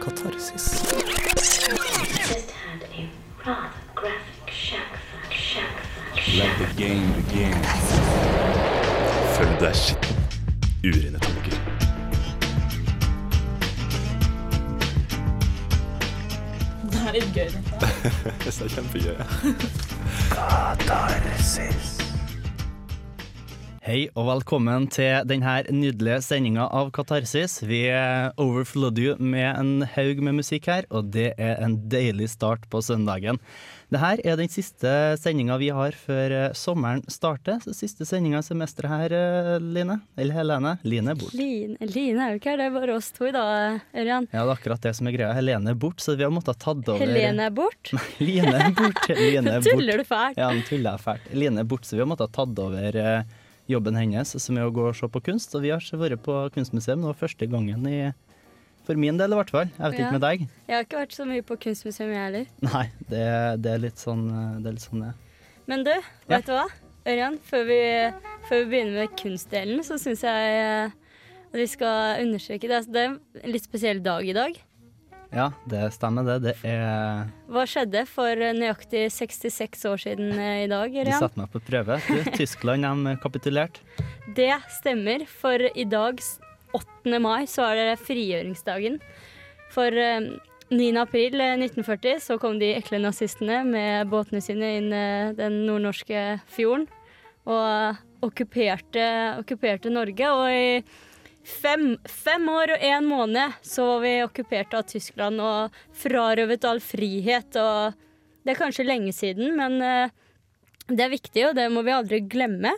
Katarsis. just had a rather graphic shack fuck, shack fuck, Let the game begin. Følg deg skitten. Urene tanker. Det er litt gøy, dette. Det er kjempegøy. Katarsis. Hei og velkommen til denne nydelige sendinga av Katarsis. Vi overflod you med en haug med musikk her, og det er en deilig start på søndagen. Dette er den siste sendinga vi har før eh, sommeren starter. Så siste sendinga i semesteret her, eh, Line. Eller Helene. Line er bort. Line, Line er jo ikke her, det er bare oss to i dag, Ørjan. Ja, det er akkurat det som er greia. Helene er bort, så vi har måttet tatt over Helene er bort. Line er bort. Line er bort. Tuller du fælt? Ja, han tuller fælt. Line er borte, så vi har måttet tatt over eh, jobben hennes, som er å gå og se på kunst. Og vi har ikke vært på kunstmuseum nå første gangen i For min del, i hvert fall. Jeg vet Ja. ikke med deg. Jeg har ikke vært så mye på kunstmuseum, jeg heller. Nei, det, det er litt sånn det. Er litt sånn ja. Men du, vet du hva? Ørjan, før vi, før vi begynner med kunstdelen, så syns jeg at vi skal understreke det. Det er en litt spesiell dag i dag. Ja, det stemmer det. Det er Hva skjedde for eh, nøyaktig 66 år siden eh, i dag, Du Ørjan? satte meg på prøve. Du, Tyskland de kapitulerte. Det stemmer, for i dag, 8. mai, så er det frigjøringsdagen. For eh, 9. april eh, 1940 så kom de ekle nazistene med båtene sine inn eh, den nordnorske fjorden og okkuperte, okkuperte Norge. Og i fem, fem år og én måned så var vi okkupert av Tyskland og frarøvet all frihet. Og det er kanskje lenge siden, men eh, det er viktig, og det må vi aldri glemme.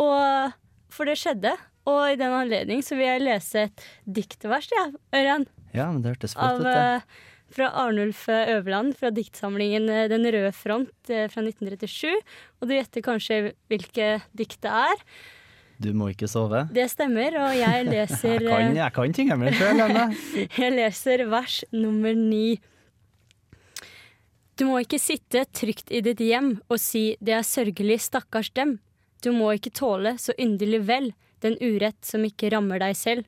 Og for det skjedde. Og i den anledning så vil jeg lese et diktvers, ja, Ørjan. Ja, men det hørtes flott ut. det. eh, fra Arnulf Øverland fra diktsamlingen eh, Den røde front eh, fra 1937. Og du gjetter kanskje hvilke dikt det er. Du må ikke sove. Det stemmer, og jeg leser, Jeg kan, eh, jeg kan tingene mine sjøl, Anne. jeg leser vers nummer ni. Du må ikke sitte trygt i ditt hjem og si det er sørgelig, stakkars dem. Du må ikke tåle så yndelig vel den urett som ikke rammer deg selv.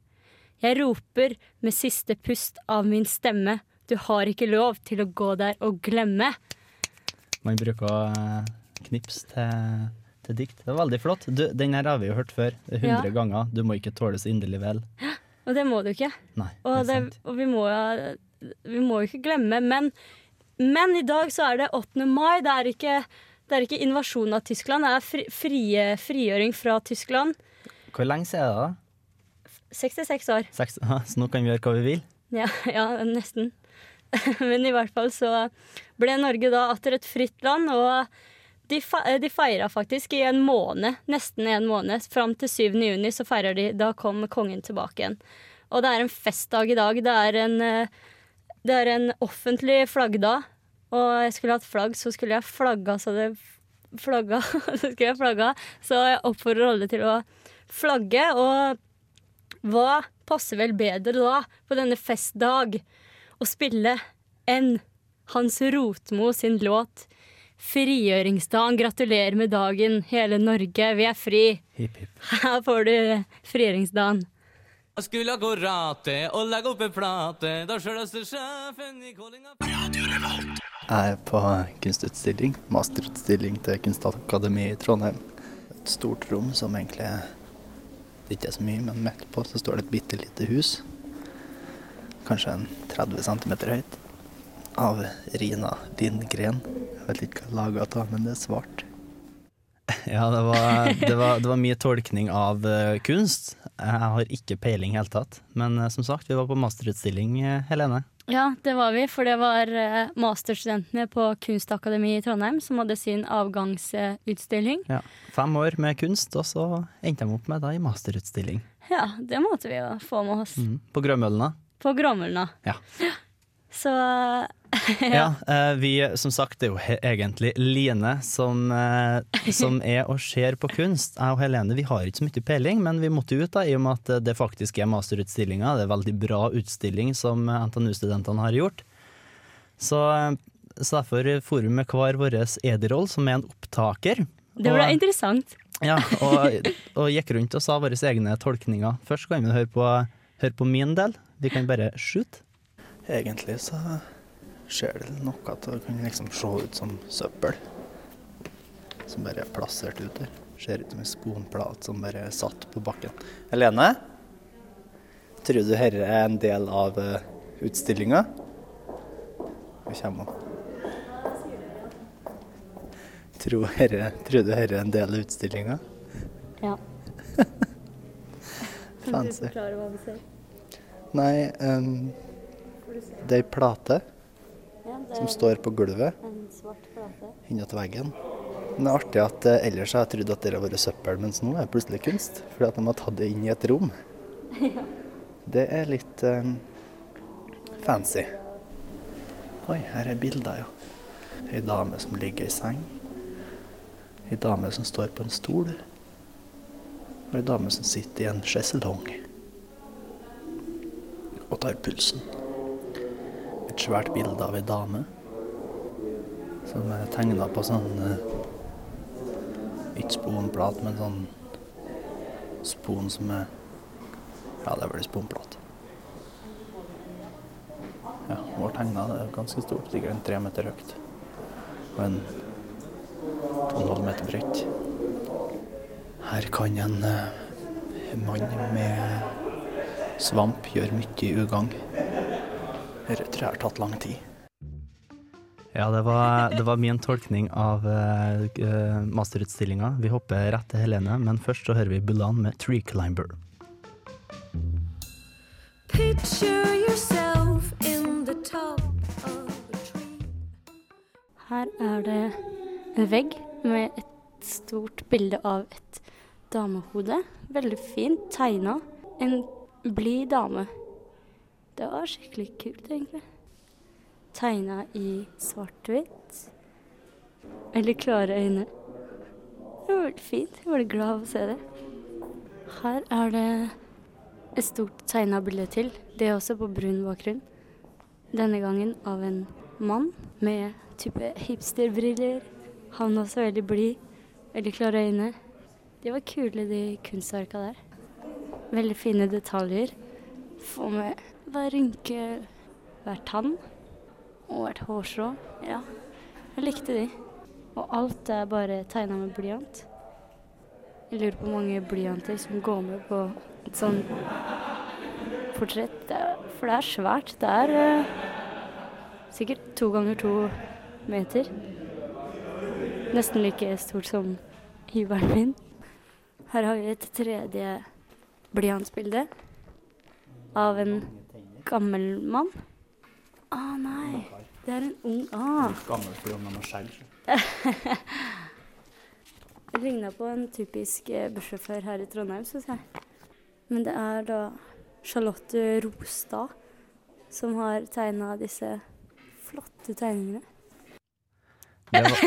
Jeg roper med siste pust av min stemme, du har ikke lov til å gå der og glemme. Man bruker eh, til, til dikt. Det er veldig flott. Du, den her har vi jo hørt før. 100 Ja. ganger. Du må ikke tåle så inderlig vel. Og det må du ikke. Nei, Og, det og vi, må, vi må jo ikke glemme, men, men i dag så er det 8. mai. Det er ikke, det er ikke invasjonen av Tyskland, det er fri, frie, frigjøring fra Tyskland. Hvor lenge siden er det? da? 66 år. 6, så nå kan vi gjøre hva vi vil? Ja, ja nesten. Men i hvert fall så ble Norge da atter et fritt land, og de, fe- de feira faktisk i en måned, nesten en måned. Fram til 7. juni så feirer de. Da kom kongen tilbake igjen. Og det er en festdag i dag. Det er en, eh, det er en offentlig flaggdag. Og jeg skulle hatt flagg, så skulle jeg flagga så det flagga. så skulle jeg flagga. Så jeg oppfordrer alle til å flagge. Og hva passer vel bedre da, på denne festdag, å spille enn Hans Rotmo sin låt 'Frigjøringsdagen'. Gratulerer med dagen, hele Norge, vi er fri. Hipp, hipp. Her får du frigjøringsdagen. Jeg skulle rate og legge opp en plate da sjølveste sjefen i Kålinga Jeg er på kunstutstilling, masterutstilling til Kunstakademiet i Trondheim. Et stort rom som egentlig det ikke er så mye, men midt på så står det et bitte lite hus. Kanskje en 30 cm høyt. Av Rina Lindgren. Jeg vet ikke hva jeg laga av, men det er svart. Ja, det var, det, var, det var mye tolkning av eh, kunst. Jeg har ikke peiling i hele tatt. Men eh, som sagt, vi var på masterutstilling, eh, Helene. Ja, det var vi, for det var masterstudentene på Kunstakademiet i Trondheim som hadde sin avgangsutstilling. Ja. Fem år med kunst, og så endte de opp med det i masterutstilling. Ja, det måtte vi jo få med oss. Mm, På Grønmølna. På Gråmølna. Ja. Så Ja, eh, vi, som sagt, det er jo he egentlig Line som, eh, som er og ser på kunst. Jeg og Helene vi har ikke så mye peiling, men vi måtte ut da, i og med at det faktisk er masterutstillinga. Det er en veldig bra utstilling som NTNU-studentene har gjort. Så, eh, så derfor for vi med hver vår Ederoll, som er en opptaker. det ble Og- interessant. Ja, og, og gikk rundt og sa våre egne tolkninger. Først kan vi høre på, høre på min del. Vi kan bare shoot. Egentlig så skjer det nok at det kan liksom se ut som søppel. Som bare er plassert ut der. Ser ut som en sponplate som bare er satt på bakken. Helene? Tror du dette er en del av utstillinga? Nå kommer hun. Tror, herre, tror du dette er en del av utstillinga? Ja. Kan du Fancy. forklare hva du ser? Nei, um, det er ei plate som står på gulvet en til veggen. Men det er artig at eh, ellers har jeg trodd at det har vært søppel, mens nå er det plutselig kunst. Fordi at de har tatt det inn i et rom. Det er litt um, fancy. Oi, her er bilder, ja. Ei dame som ligger i seng. Ei dame som står på en stol. Og ei dame som sitter i en sjeselong og tar pulsen. Et svært bilde av ei dame som er tegna på sånn eh, Ikke sponplat, men sånn spon som er Ja, det er vel sponplat. Ja, hun har tegna det er ganske stort, sikkert en tre meter høyt. Og en to og en halv meter bredt. Her kan en eh, mann med svamp gjøre mye ugagn. Dette tror jeg har tatt lang tid. Ja, det var, det var min tolkning av uh, masterutstillinga. Vi hopper rett til Helene, men først så hører vi Bulan med 'Tree Climber'. Picture yourself in the top of a tree. Her er det en vegg med et stort bilde av et damehode. Veldig fint tegna. En blid dame. Det var skikkelig kult, egentlig. Tegna i svart-hvitt. Veldig klare øyne. Det var veldig fint. Jeg var glad av å se det. Her er det et stort tegna bilde til. Det er også på brun bakgrunn. Denne gangen av en mann med type hipsterbriller. Han var også veldig blid. Veldig klare øyne. De var kule, de kunstverka der. Veldig fine detaljer. Få med hver rynke, hver tann og hvert hårstrå. Ja, jeg likte de. Og alt er bare tegna med blyant. Jeg lurer på hvor mange blyanter som går med på et sånn portrett. For det er svært. Det er uh, sikkert to ganger to meter. Nesten like stort som hybelen min. Her har vi et tredje blyantsbilde av en gammel mann. Å nei, det er en ung ah. Gammel fordi han har skjegg. Det ligna på en typisk eh, bussjåfør her i Trondheim, syns jeg. Men det er da Charlotte Rostad som har tegna disse flotte tegningene. Det var,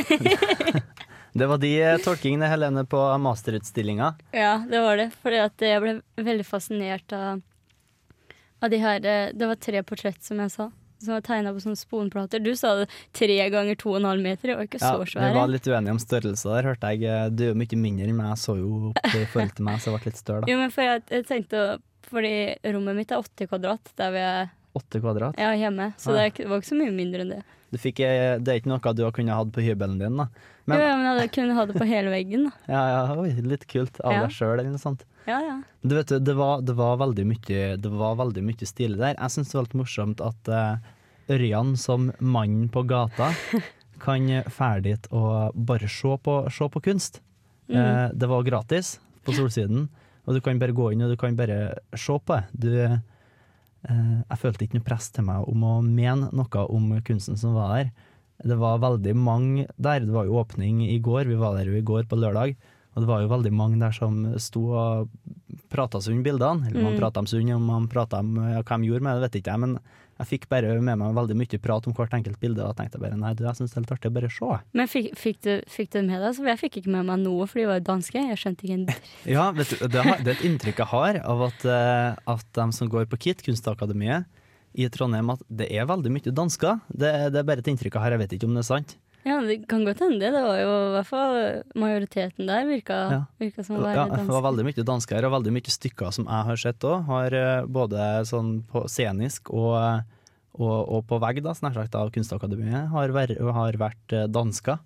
det var de eh, tolkingene, Helene, på masterutstillinga. Ja, det var det. Fordi at jeg ble veldig fascinert av, av de her eh, Det var tre portrett, som jeg sa, som var tegna på sånne sponplater. Du sa det tre ganger to og en halv meter. Det var ikke Ja, så vi svære. var litt uenige om størrelse der, hørte jeg. Du er jo mye mindre enn meg, jeg så jo opp i forhold til meg, så jeg ble litt større da. Jo, men for jeg, jeg tenkte Fordi rommet mitt er åtte kvadrat der vi er Åtte kvadrat. ja, hjemme. Så det, var ikke så mye mindre enn det. Du fikk, eh, det er ikke noe du har kunnet hatt på hybelen din, da. Men, jo, ja, men jeg kunne ha det på hele veggen. da. ja, ja, oi, litt kult av deg sjøl, eller noe sånt. Ja, ja. Du vet, det var, det var veldig mye Det var veldig mye stilig der. Jeg syns det var litt morsomt at uh, Ørjan som mannen på gata kan fære dit og bare se på, se på kunst. Mm. Uh, det var gratis på Solsiden, og du kan bare gå inn og du kan bare se på det. Du, uh, jeg følte ikke noe press til meg om å mene noe om kunsten som var der. Det var veldig mange der. Det var jo åpning i går, vi var der jo i går på lørdag. Og det var jo veldig mange der som sto og prata seg under bildene. Eller man Mm. prata om sund, om man prata om ja, hva de gjorde med det, vet ikke jeg. Men jeg fikk bare med meg veldig mye prat om hvert enkelt bilde, og tenkte bare nei, du, jeg syns det er litt artig bare se. Men fikk, fikk, du, fikk du det med deg? Så jeg fikk ikke med meg noe, for de var jo danske. Jeg skjønte ikke en dritt. Ja, vet du, det, det er et inntrykk jeg har av at, eh, at de som går på KIT, Kunstakademiet, i Trondheim, at det er veldig mye dansker. Det, det er bare et inntrykk her, jeg vet ikke om det er sant. Ja, det kan godt hende det. Det var jo i hvert fall majoriteten der virka, Ja. virka som å være Ja, det var veldig mye dansker, og veldig mye stykker som jeg har sett òg, har eh, både sånn på scenisk og, og, og på vegg, da, snart sagt, av Kunstakademiet, har, vært- har vært eh, dansker.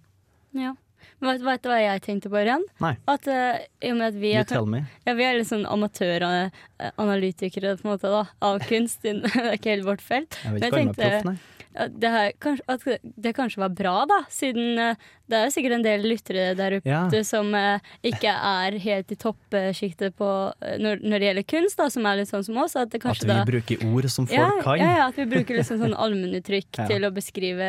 Ja. Men vet, du hva jeg tenkte på, Ørjan? Nei. At uh, i og med at vi er, ja, vi er litt sånn amatøranalytikere på en måte da, av kunst, det er ikke helt vårt felt. Jeg vet Men ikke hva jeg tenkte- proff, nei. det, her, at det kanskje var bra, da, siden eh, det er jo sikkert en del lyttere der ute Ja. som eh, ikke er helt i toppsjiktet på når, når det gjelder kunst, da, som er litt sånn som oss. At det At vi da bruker ord som folk ja, kan. Ja, ja, at vi bruker liksom sånn allmennuttrykk til å beskrive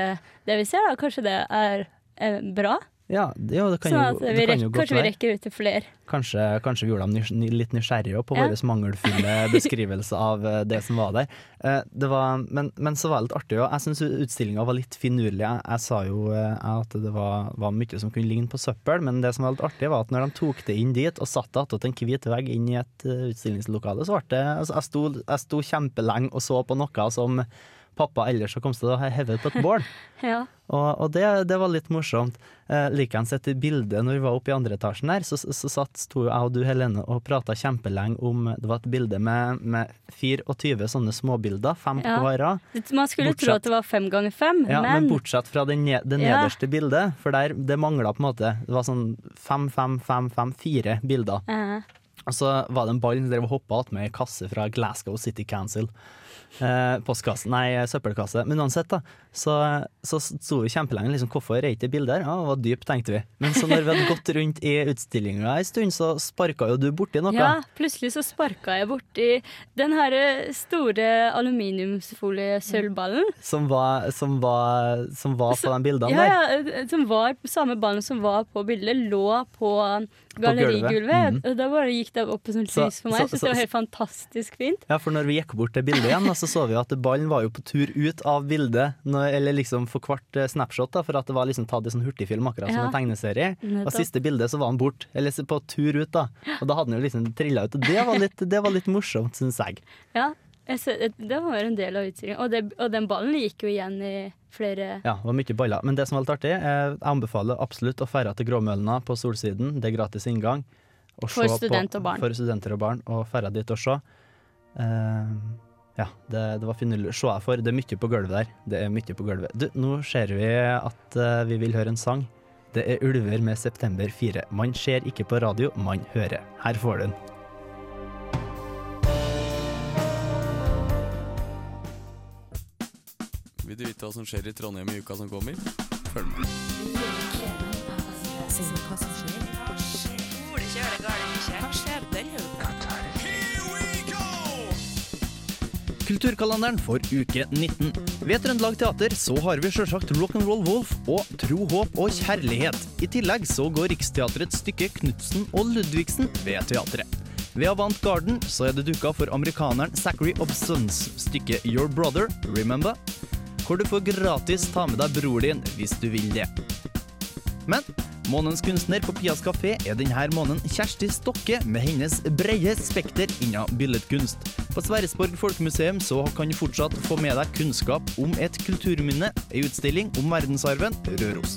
det vi ser. Da. Kanskje det er eh, bra? Ja, jo, det kan Sånn jo, at det vi kan jo kanskje vi rekker ut til flere. Kanskje, kanskje vi gjorde dem nys litt nysgjerrige på Ja. vår mangelfulle beskrivelse av eh, det som var der. Eh, Det var, men, men så var det litt artig. òg. jeg syns utstillinga var litt finurlig. Jeg, jeg sa jo eh, at det var, var mye som kunne ligne på søppel, men det som var litt artig, var at når de tok det inn dit og satte det attåt en hvit vegg inn i et utstillingslokale, så ble det altså, jeg, sto, jeg sto kjempelenge og så på noe som pappa ellers har kommet til å heve på et bål. Ja. Og, og det, det var litt morsomt. Eh, Likeens et bilde når vi var oppe i andre etasjen der, så, så, satt, sto jeg og du, Helene, og prata kjempelenge om Det var et bilde med, med 24 sånne småbilder, fem Ja. på hver rad. Man skulle Bortsett- tro at det var fem ganger fem, Ja, men, men, bortsett fra det, ne det Ja. nederste bildet, for der det mangla på en måte Det var sånn fem, fem, fem, fem, fire bilder. eh, Og så var det en ball som hoppa attmed ei kasse fra Glasgow City Council. Eh, postkasse, nei, søppelkasse. Men uansett, da, så, så sto vi kjempelenge liksom, hvorfor er det ikke bilder? Ja, det var dypt, tenkte vi. Men så når vi hadde gått rundt i utstillinga en stund, så sparka jo du borti noe. ja, plutselig så sparka jeg borti den her store aluminiumsfoliesølvballen. Som, var, som, var, som var på de bildene Ja, der. ja, som var samme ballen som var på bildet, lå på gallerigulvet. Mm. Og da bare gikk det opp et sånt Så- lys for meg. så- så, så- det var helt fantastisk fint. Ja, for når vi gikk bort til bildet igjen, så så vi at ballen var jo på tur ut av bildet, når, eller liksom for hvert eh, snapshot, da, for at det var liksom tatt i sånn hurtigfilm, akkurat som en tegneserie. Og siste bildet så var han bort, eller på tur ut, da. Og da hadde han jo liksom trilla ut. Og det var litt, det var litt morsomt, syns jeg. Ja, det var en del av utstillingen. Og, det, og den ballen gikk jo igjen i flere Ja, det var mye baller. Men det som var litt artig, eh, jeg anbefaler absolutt å ferde til Gråmølna på Solsiden. Det er gratis inngang. For se student og barn. For studenter og barn. Og ferde dit og se. Uh, ja, det, det var finurlig. Se jeg for. Det er mye på gulvet der. Det er mye på gulvet. Du, nå ser vi at uh, vi vil høre en sang. Det er Ulver med September 4. Man ser ikke på radio, man hører. Her får du den. Du vite hva som skjer i Trondheim i uka som kommer? Følg med. Kulturkalenderen for uke 19. Ved Trøndelag Teater så har vi sjølsagt Rock'n'Roll Wolf og Tro, håp og kjærlighet. I tillegg så går Riksteatrets stykke Knutsen og Ludvigsen ved teatret. Ved Avant Garden så er det dukka for amerikaneren Zachary Obsons stykke Your Brother, Remember? Hvor du får gratis ta med deg bror din hvis du vil det. Men månedens kunstner på Pias kafé er denne måneden Kjersti Stokke med hennes brede spekter innen billedkunst. På Sverresborg folkemuseum så kan du fortsatt få med deg kunnskap om et kulturminne, ei utstilling om verdensarven Røros.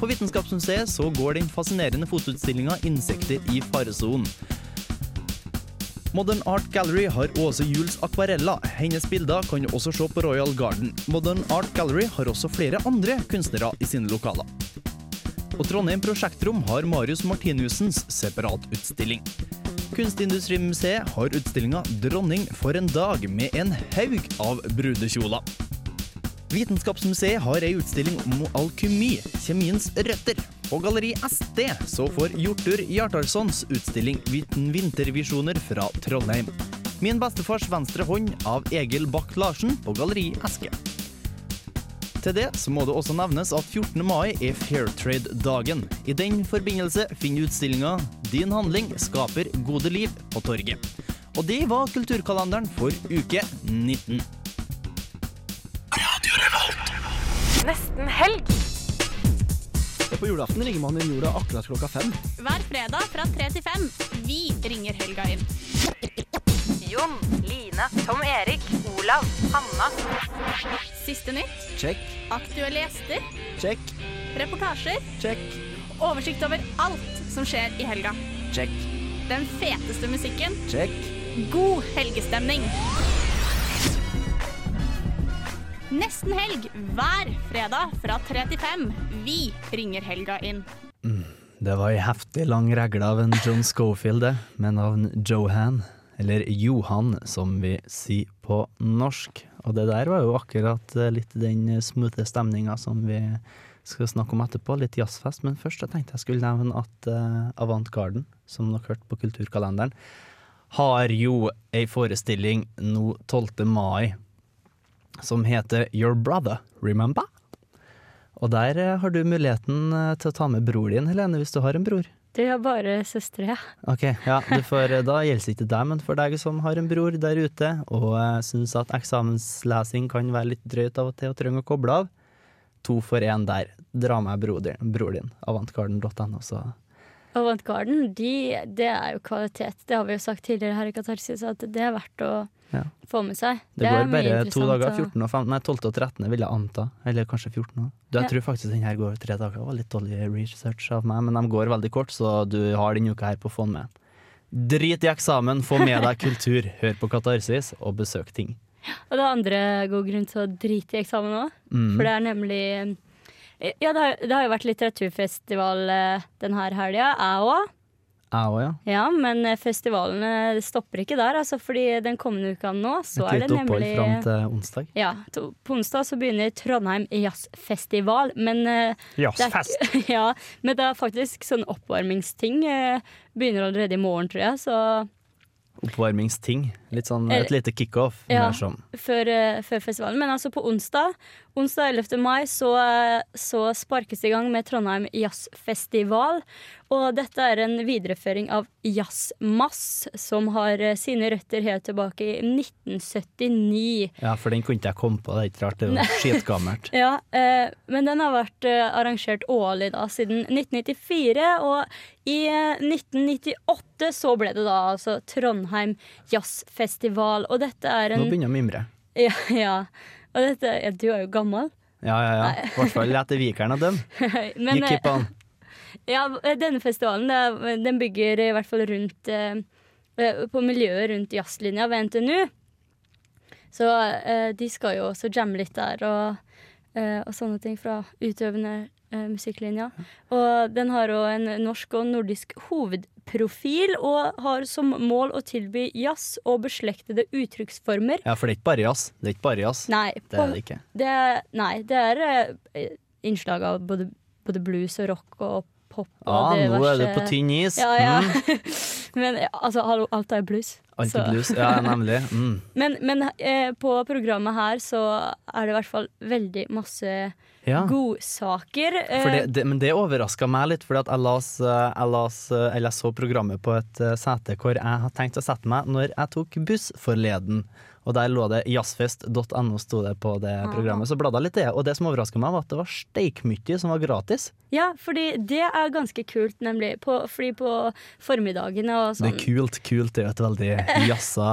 På Vitenskapsmuseet så går den fascinerende fotoutstillinga 'Insekter i faresonen'. Modern Art Gallery har Åse Juels akvareller. Hennes bilder kan du også se på Royal Garden. Modern Art Gallery har også flere andre kunstnere i sine lokaler. Og Trondheim Prosjektrom har Marius Martinussens separatutstilling. Kunstindustrimuseet har utstillinga 'Dronning for en dag' med en haug av brudekjoler. Vitenskapsmuseet har ei utstilling om alkymi, kjemiens røtter. På Galleri SD så får Hjortur Hjartarssons utstilling Viten vintervisjoner fra Trondheim. Min bestefars venstre hånd av Egil Bakk Larsen på Galleri Eske. Til det så må det også nevnes at 14. mai er Fairtrade-dagen. I den forbindelse finner utstillinga 'Din handling skaper gode liv' på torget. Og det var kulturkalenderen for uke 19. Nesten helg. På julaften ringer man inn jorda akkurat klokka fem. Hver fredag fra tre til fem. Vi ringer helga inn. Jon, Line, Tom Erik, Olav, Hanna. Siste nytt. Check, Aktuelle gjester. check, Reportasjer. check, Oversikt over alt som skjer i helga. check, Den feteste musikken. check. God helgestemning. Nesten helg hver fredag fra 3 til 5. Vi ringer helga inn. Det var ei heftig lang regle av en John Schofield, det, med navn Johan, eller Johan som vi sier på norsk. Og det der var jo akkurat eh, litt den smoothe stemninga som vi skal snakke om etterpå, litt jazzfest. Men først jeg tenkte jeg skulle nevne at uh, Avant Garden, som dere hørte på Kulturkalenderen, har jo ei forestilling nå 12. mai som heter Your Brother, Remember? Og der eh, har du muligheten eh, til å ta med bror din, Helene, hvis du har en bror. Det er bare søstre, ja. Ok, ja, du får, eh, Da gjelder ikke deg, men for deg som har en bror der ute, og syns at eksamenslesing kan være litt drøyt av og til og trenger å koble av, to for én der. Dra med broren bror din avantgarden.no, så Avantgarden, de, det er jo kvalitet. Det har vi jo sagt tidligere her i Katarsis, at det er verdt å Ja. få med seg. Det, det går bare to dager, 14 og 15, nei 12 og 13 vil jeg anta, eller kanskje 14 Du, Jeg Ja. tror faktisk den her går tre dager, det var litt dårlig research av meg, men de går veldig kort, så du har denne uka her på å få den med. Drit i eksamen, få med deg kultur, hør på Katarsis og besøk ting. Og det er andre god grunn til å drite i eksamen òg. Mm. For det er nemlig Ja, det har, det har jo vært litteraturfestival denne den helga, jeg òg. Jeg òg, ja. Ja, men festivalene festivalen stopper ikke der, altså, fordi den kommende uka nå, så Et er det lite opphold nemlig fram til onsdag. Ja, to, på onsdag så begynner Trondheim jazzfestival, men eh, Jazzfest. er- Ja, men det er faktisk sånn oppvarmingsting. eh, begynner allerede i morgen, tror jeg, så Oppvarmingsting. Litt sånn et lite kickoff. Ja. sånn. før, eh, før festivalen. Men altså på onsdag, onsdag 11. mai så, eh, så sparkes det i gang med Trondheim jazzfestival. Og dette er en videreføring av Jazzmass, som har eh, sine røtter helt tilbake i 1979. Ja, for den kunne ikke jeg komme på, det er ikke rart, det jo skitgammelt. Ja, eh, men den har vært eh, arrangert årlig da, siden 1994, og i eh, 1998 så ble det da altså Trondheim Jazzfestival, og dette er en Nå begynner jeg å mimre. Ja, ja. Og dette, ja, du er jo gammel. Ja, ja, ja. I hvert fall etter Vikeren og dem. Men, You keep on. Ja, denne festivalen den bygger i hvert fall rundt eh, eh, På miljøet rundt jazzlinja ved NTNU. Så eh, de skal jo også jamme litt der og, eh, og sånne ting fra utøvende eh, musikklinja. Og den har òg en norsk og nordisk hovedprofil og har som mål å tilby jazz og beslektede uttrykksformer. Ja, for det er ikke bare jazz. Det er ikke bare jazz. Nei, det er det ikke. Det nei, det er eh, innslag av både, både blues og rock og pop. Og Ah, nå er du på tynn is. Ja, ja. Mm. men altså, hallo, alt er blues. Alt er blues. Ja, nemlig. Mm. Men, men eh, på programmet her så er det i hvert fall veldig masse Ja. godsaker. eh, det, det, men det overraska meg litt, for jeg, las, eh, jeg, las, eh, jeg så programmet på et sete hvor jeg hadde tenkt å sette meg når jeg tok buss forleden. Og der lå det jazzfest.no sto det på det programmet. Så bladde jeg litt i det. Og det som overraska meg, var at det var steikmye som var gratis. Ja, fordi det er ganske kult, nemlig. På, fordi på formiddagene og sånn. Det sånn. er kult. Kult er jo et veldig jazza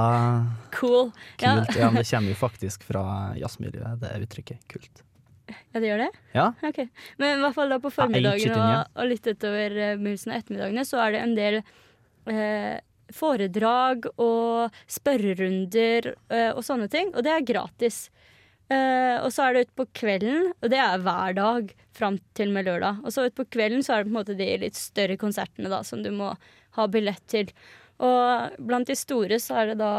Cool. Ja. Kult. Ja, men det kommer jo faktisk fra jazzmiljøet, det uttrykket. Kult. ja, det gjør det? Ja. Ok. Men i hvert fall da på Ja, formiddagen ja. og, og litt utover uh, begynnelsen av ettermiddagene, så er det en del eh, foredrag og spørrerunder eh, og sånne ting. Og det er gratis. Eh, og så er det utpå kvelden, og det er hver dag fram til med lørdag. Og så utpå kvelden så er det på en måte de litt større konsertene da, som du må ha billett til. Og blant de store så er det da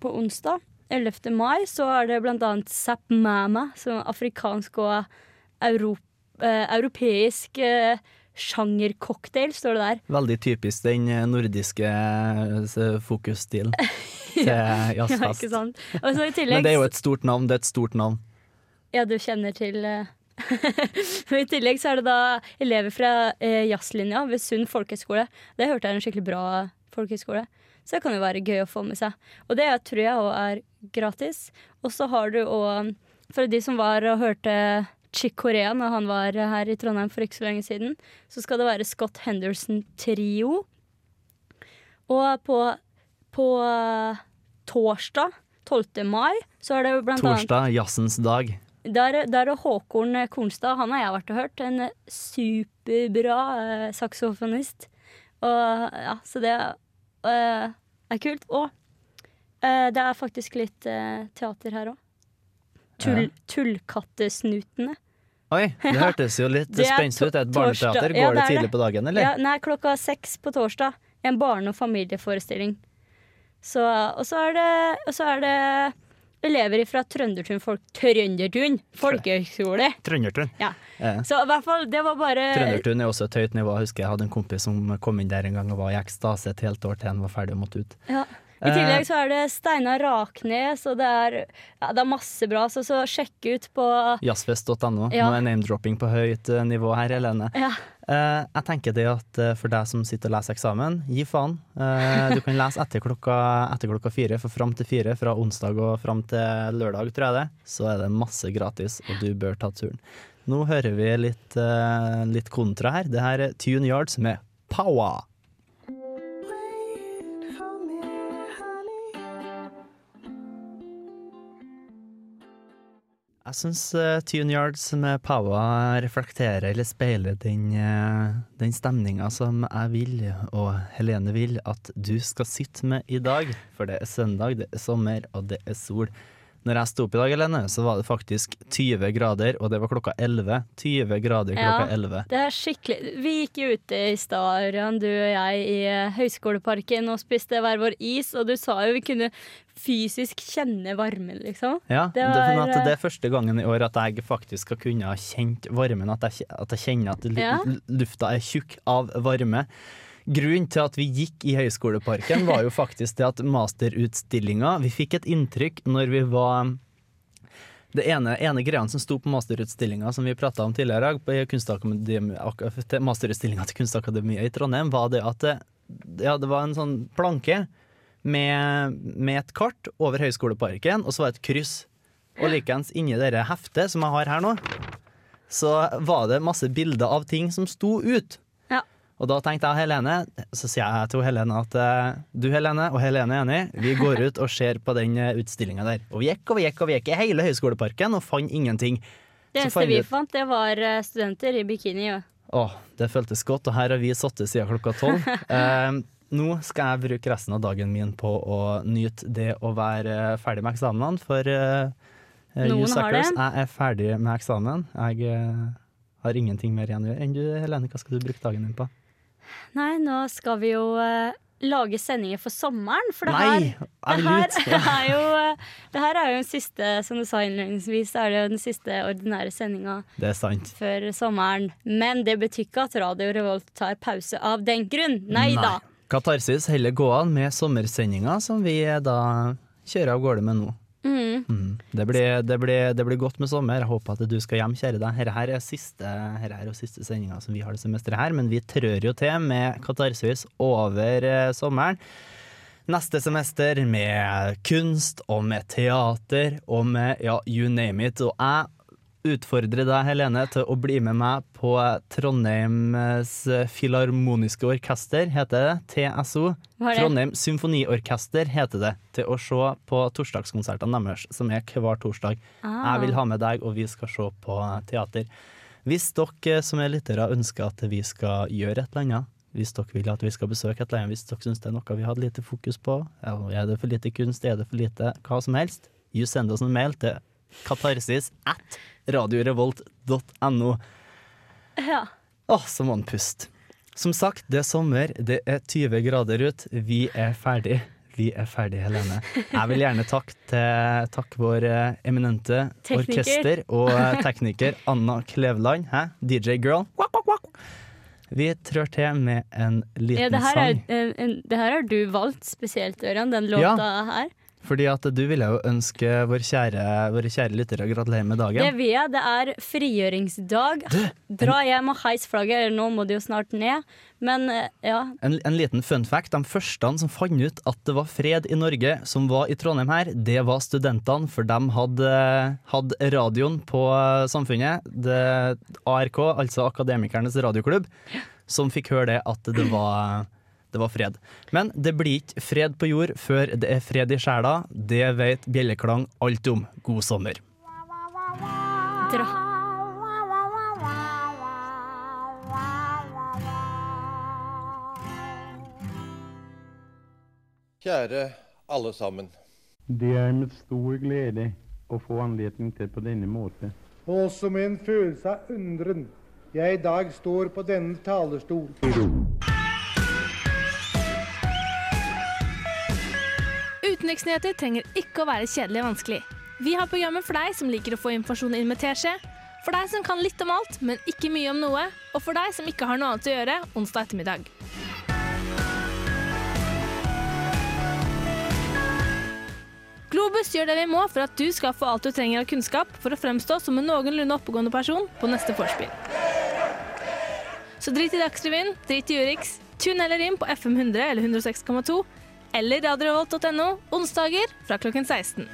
på onsdag 11. mai så er det blant annet Zapp Mama, som er afrikansk og euro, eh, europeisk eh, sjangercocktail, står det der. Veldig typisk den eh, nordiske eh, fokusstilen til Ja, jazzfest. i tillegg Men det er jo et stort navn. Det er et stort navn. Ja, du kjenner til eh, I tillegg så er det da elever fra jazzlinja ved Sund folkehøgskole. Det hørte jeg er en skikkelig bra folkehøgskole. Så det kan jo være gøy å få med seg. Og det tror jeg òg er gratis. Og så har du òg, for de som var og hørte Chick Corea når han var her i Trondheim for ikke så lenge siden, så skal det være Scott Henderson Trio. Og på, på eh, torsdag 12. mai så er det jo torsdag, annet Torsdag, jazzens dag. der, der er Håkon Kornstad, han har jeg vært og hørt. En superbra eh, saksofonist. Og ja, så det eh, er kult. Og eh, det er faktisk litt eh, teater her òg. Tull, Ja. Tullkattesnutene. Oi, det hørtes jo litt Det spenstig ut. Det et barneteater, går. Ja, det er tidlig på dagen, eller? Ja, nei, klokka seks på torsdag. En barne- og familieforestilling. Så, og, så er det, og så er det elever fra Trøndertun folk, Trøndertun folkehøgskole. Trøndertun. Ja. Så i hvert fall, det var bare Trøndertun er også et høyt nivå. Jeg husker jeg hadde en kompis som kom inn der en gang og var i ekstase et helt år til han var ferdig og måtte ut. Ja. I Eh. tillegg så er det Steinar Raknes, og det er, ja, det er masse bra. Så, så sjekk ut på Jazzfest.no. Ja. Nå er name-dropping på høyt eh, nivå her, Helene. Ja. Uh, jeg tenker det at uh, for deg som sitter og leser eksamen, gi faen. Uh, du kan lese etter klokka, etter klokka fire, for fram til fire, fra onsdag og fram til lørdag, tror jeg det, så er det masse gratis, og du bør ta turen. Nå hører vi litt, litt kontra her. Det her er Tune Yards med Power. Jeg syns uh, Tune Yards med Paua reflekterer eller speiler den, uh, den stemninga som jeg vil, og Helene vil, at du skal sitte med i dag. For det er søndag, det er sommer, og det er sol. Når jeg sto opp i dag, Helene, så var det faktisk 20 grader, og det var klokka 11. 20 grader klokka 11. det er skikkelig Vi gikk jo ute i stad, du og jeg, i høyskoleparken Høgskoleparken og spiste hver vår is, og du sa jo vi kunne fysisk kjenne varmen, liksom. Ja, Det det, var, at det er første gangen i år at jeg faktisk har kunnet kjent varmen. At jeg, at jeg kjenner at Ja. lufta er tjukk av varme. Grunnen til at vi gikk i Høgskoleparken, var jo faktisk det at masterutstillinga Vi fikk et inntrykk når vi var det ene, ene greia som sto på masterutstillinga som vi prata om tidligere, i dag, masterutstillinga til Kunstakademiet i Trondheim, var det at det, ja, det var en sånn planke med, med et kart over Høgskoleparken, og så var det et kryss. Og likeens inni dette heftet som jeg har her nå, så var det masse bilder av ting som sto ut. Og da tenkte jeg Helene, så sier jeg til Helene at eh, du Helene og Helene er enig, vi går ut og ser på den utstillinga der. Og vi gikk og vi gikk og vi gikk i hele Høgskoleparken og fant ingenting. Det eneste vi fant, det var eh, studenter i bikini. Ja. Åh, det føltes godt, og her har vi sittet siden klokka tolv. Eh, nå skal jeg bruke resten av dagen min på å nyte det å være ferdig med eksamenene, for eh, eh, you suckers, jeg er ferdig med eksamen. Jeg eh, har ingenting mer igjen å gjøre. Enn du, Helene, hva skal du bruke dagen din på? Nei, nå skal vi jo uh, lage sendinger for sommeren, for det Nei, her, det her, ut. Ja. er jo, eh, det her er jo den siste, som du sa innledningsvis, det er jo den siste ordinære sendinga Det før sommeren. Men det betyr ikke at Radio Revolt tar pause av den grunn. Nei da. Katarsis heller gå an med sommersendinga, som vi eh, da kjører av gårde med nå. Mm. Mm. Det, blir, det, blir, godt med sommer. Jeg håper at du skal hjem, kjære deg. Her er siste, her er siste sendinga som vi har det semesteret her, men vi trør jo til med Katarsis over eh, sommeren. Neste semester med kunst og med teater og med ja, you name it. Og jeg utfordrer deg, Helene, til å bli med meg på Trondheims Filharmoniske Orkester, heter det. TSO. Det? Trondheim Symfoniorkester heter det. Til å se på torsdagskonsertene deres, som er hver torsdag. Ah. Jeg vil ha med deg, og vi skal se på teater. Hvis dere som er lyttere ønsker at vi skal gjøre et eller annet, hvis dere vil at vi skal besøke et eller annet, hvis dere syns det er noe vi hadde lite fokus på, eller er det for lite kunst, er det for lite hva som helst, you send oss en mail til katarsis at radiorevolt.no. Ja. Åh, så må han puste. Som sagt, det er sommer, det er 20 grader ut, vi er ferdig. Vi er ferdig, Helene. Jeg vil gjerne takke takk vår eh, eminente Tekniker. orkester og eh, tekniker Anna Kleveland. Hæ? DJ Girl. Vi trør til med en liten Ja, det, her er, sang. en, en, det her har du valgt spesielt, Ørjan, den låta Ja. her. Fordi at du ville jo ønske vår kjære, våre kjære lyttere gratulerer med dagen. Det vil jeg. Det er frigjøringsdag. Dra hjem og heis flagget. Eller nå må det jo snart ned. Men eh, ja. En, en liten fun fact. De første som fant ut at det var fred i Norge, som var i Trondheim her, det var studentene, for de hadde, hadde radioen på eh, Samfunnet. Det, ARK, altså Akademikernes radioklubb, som fikk høre det at det var, det var fred. Men det blir ikke fred på jord før det er fred i sjela. Det vet Bjelleklang alt om. God sommer. Dra. Kjære alle sammen. Det er med stor glede å få anledning til på denne måte. Også med en følelse av undren jeg i dag står på denne talerstol. Utenriksnyheter trenger ikke å være kjedelig og vanskelig. Vi har programmet for deg som liker å få informasjon inn med teskje, for deg som kan litt om alt, men ikke mye om noe, og for deg som ikke har noe annet å gjøre onsdag ettermiddag. Globus gjør det vi må for at du skal få alt du trenger av kunnskap for å fremstå som en noenlunde oppegående person på neste vorspiel. Så drit i Dagsrevyen, drit i Urix, tune heller inn på FM 100 eller 106,2 eller radiorevolt.no onsdager fra klokken 16.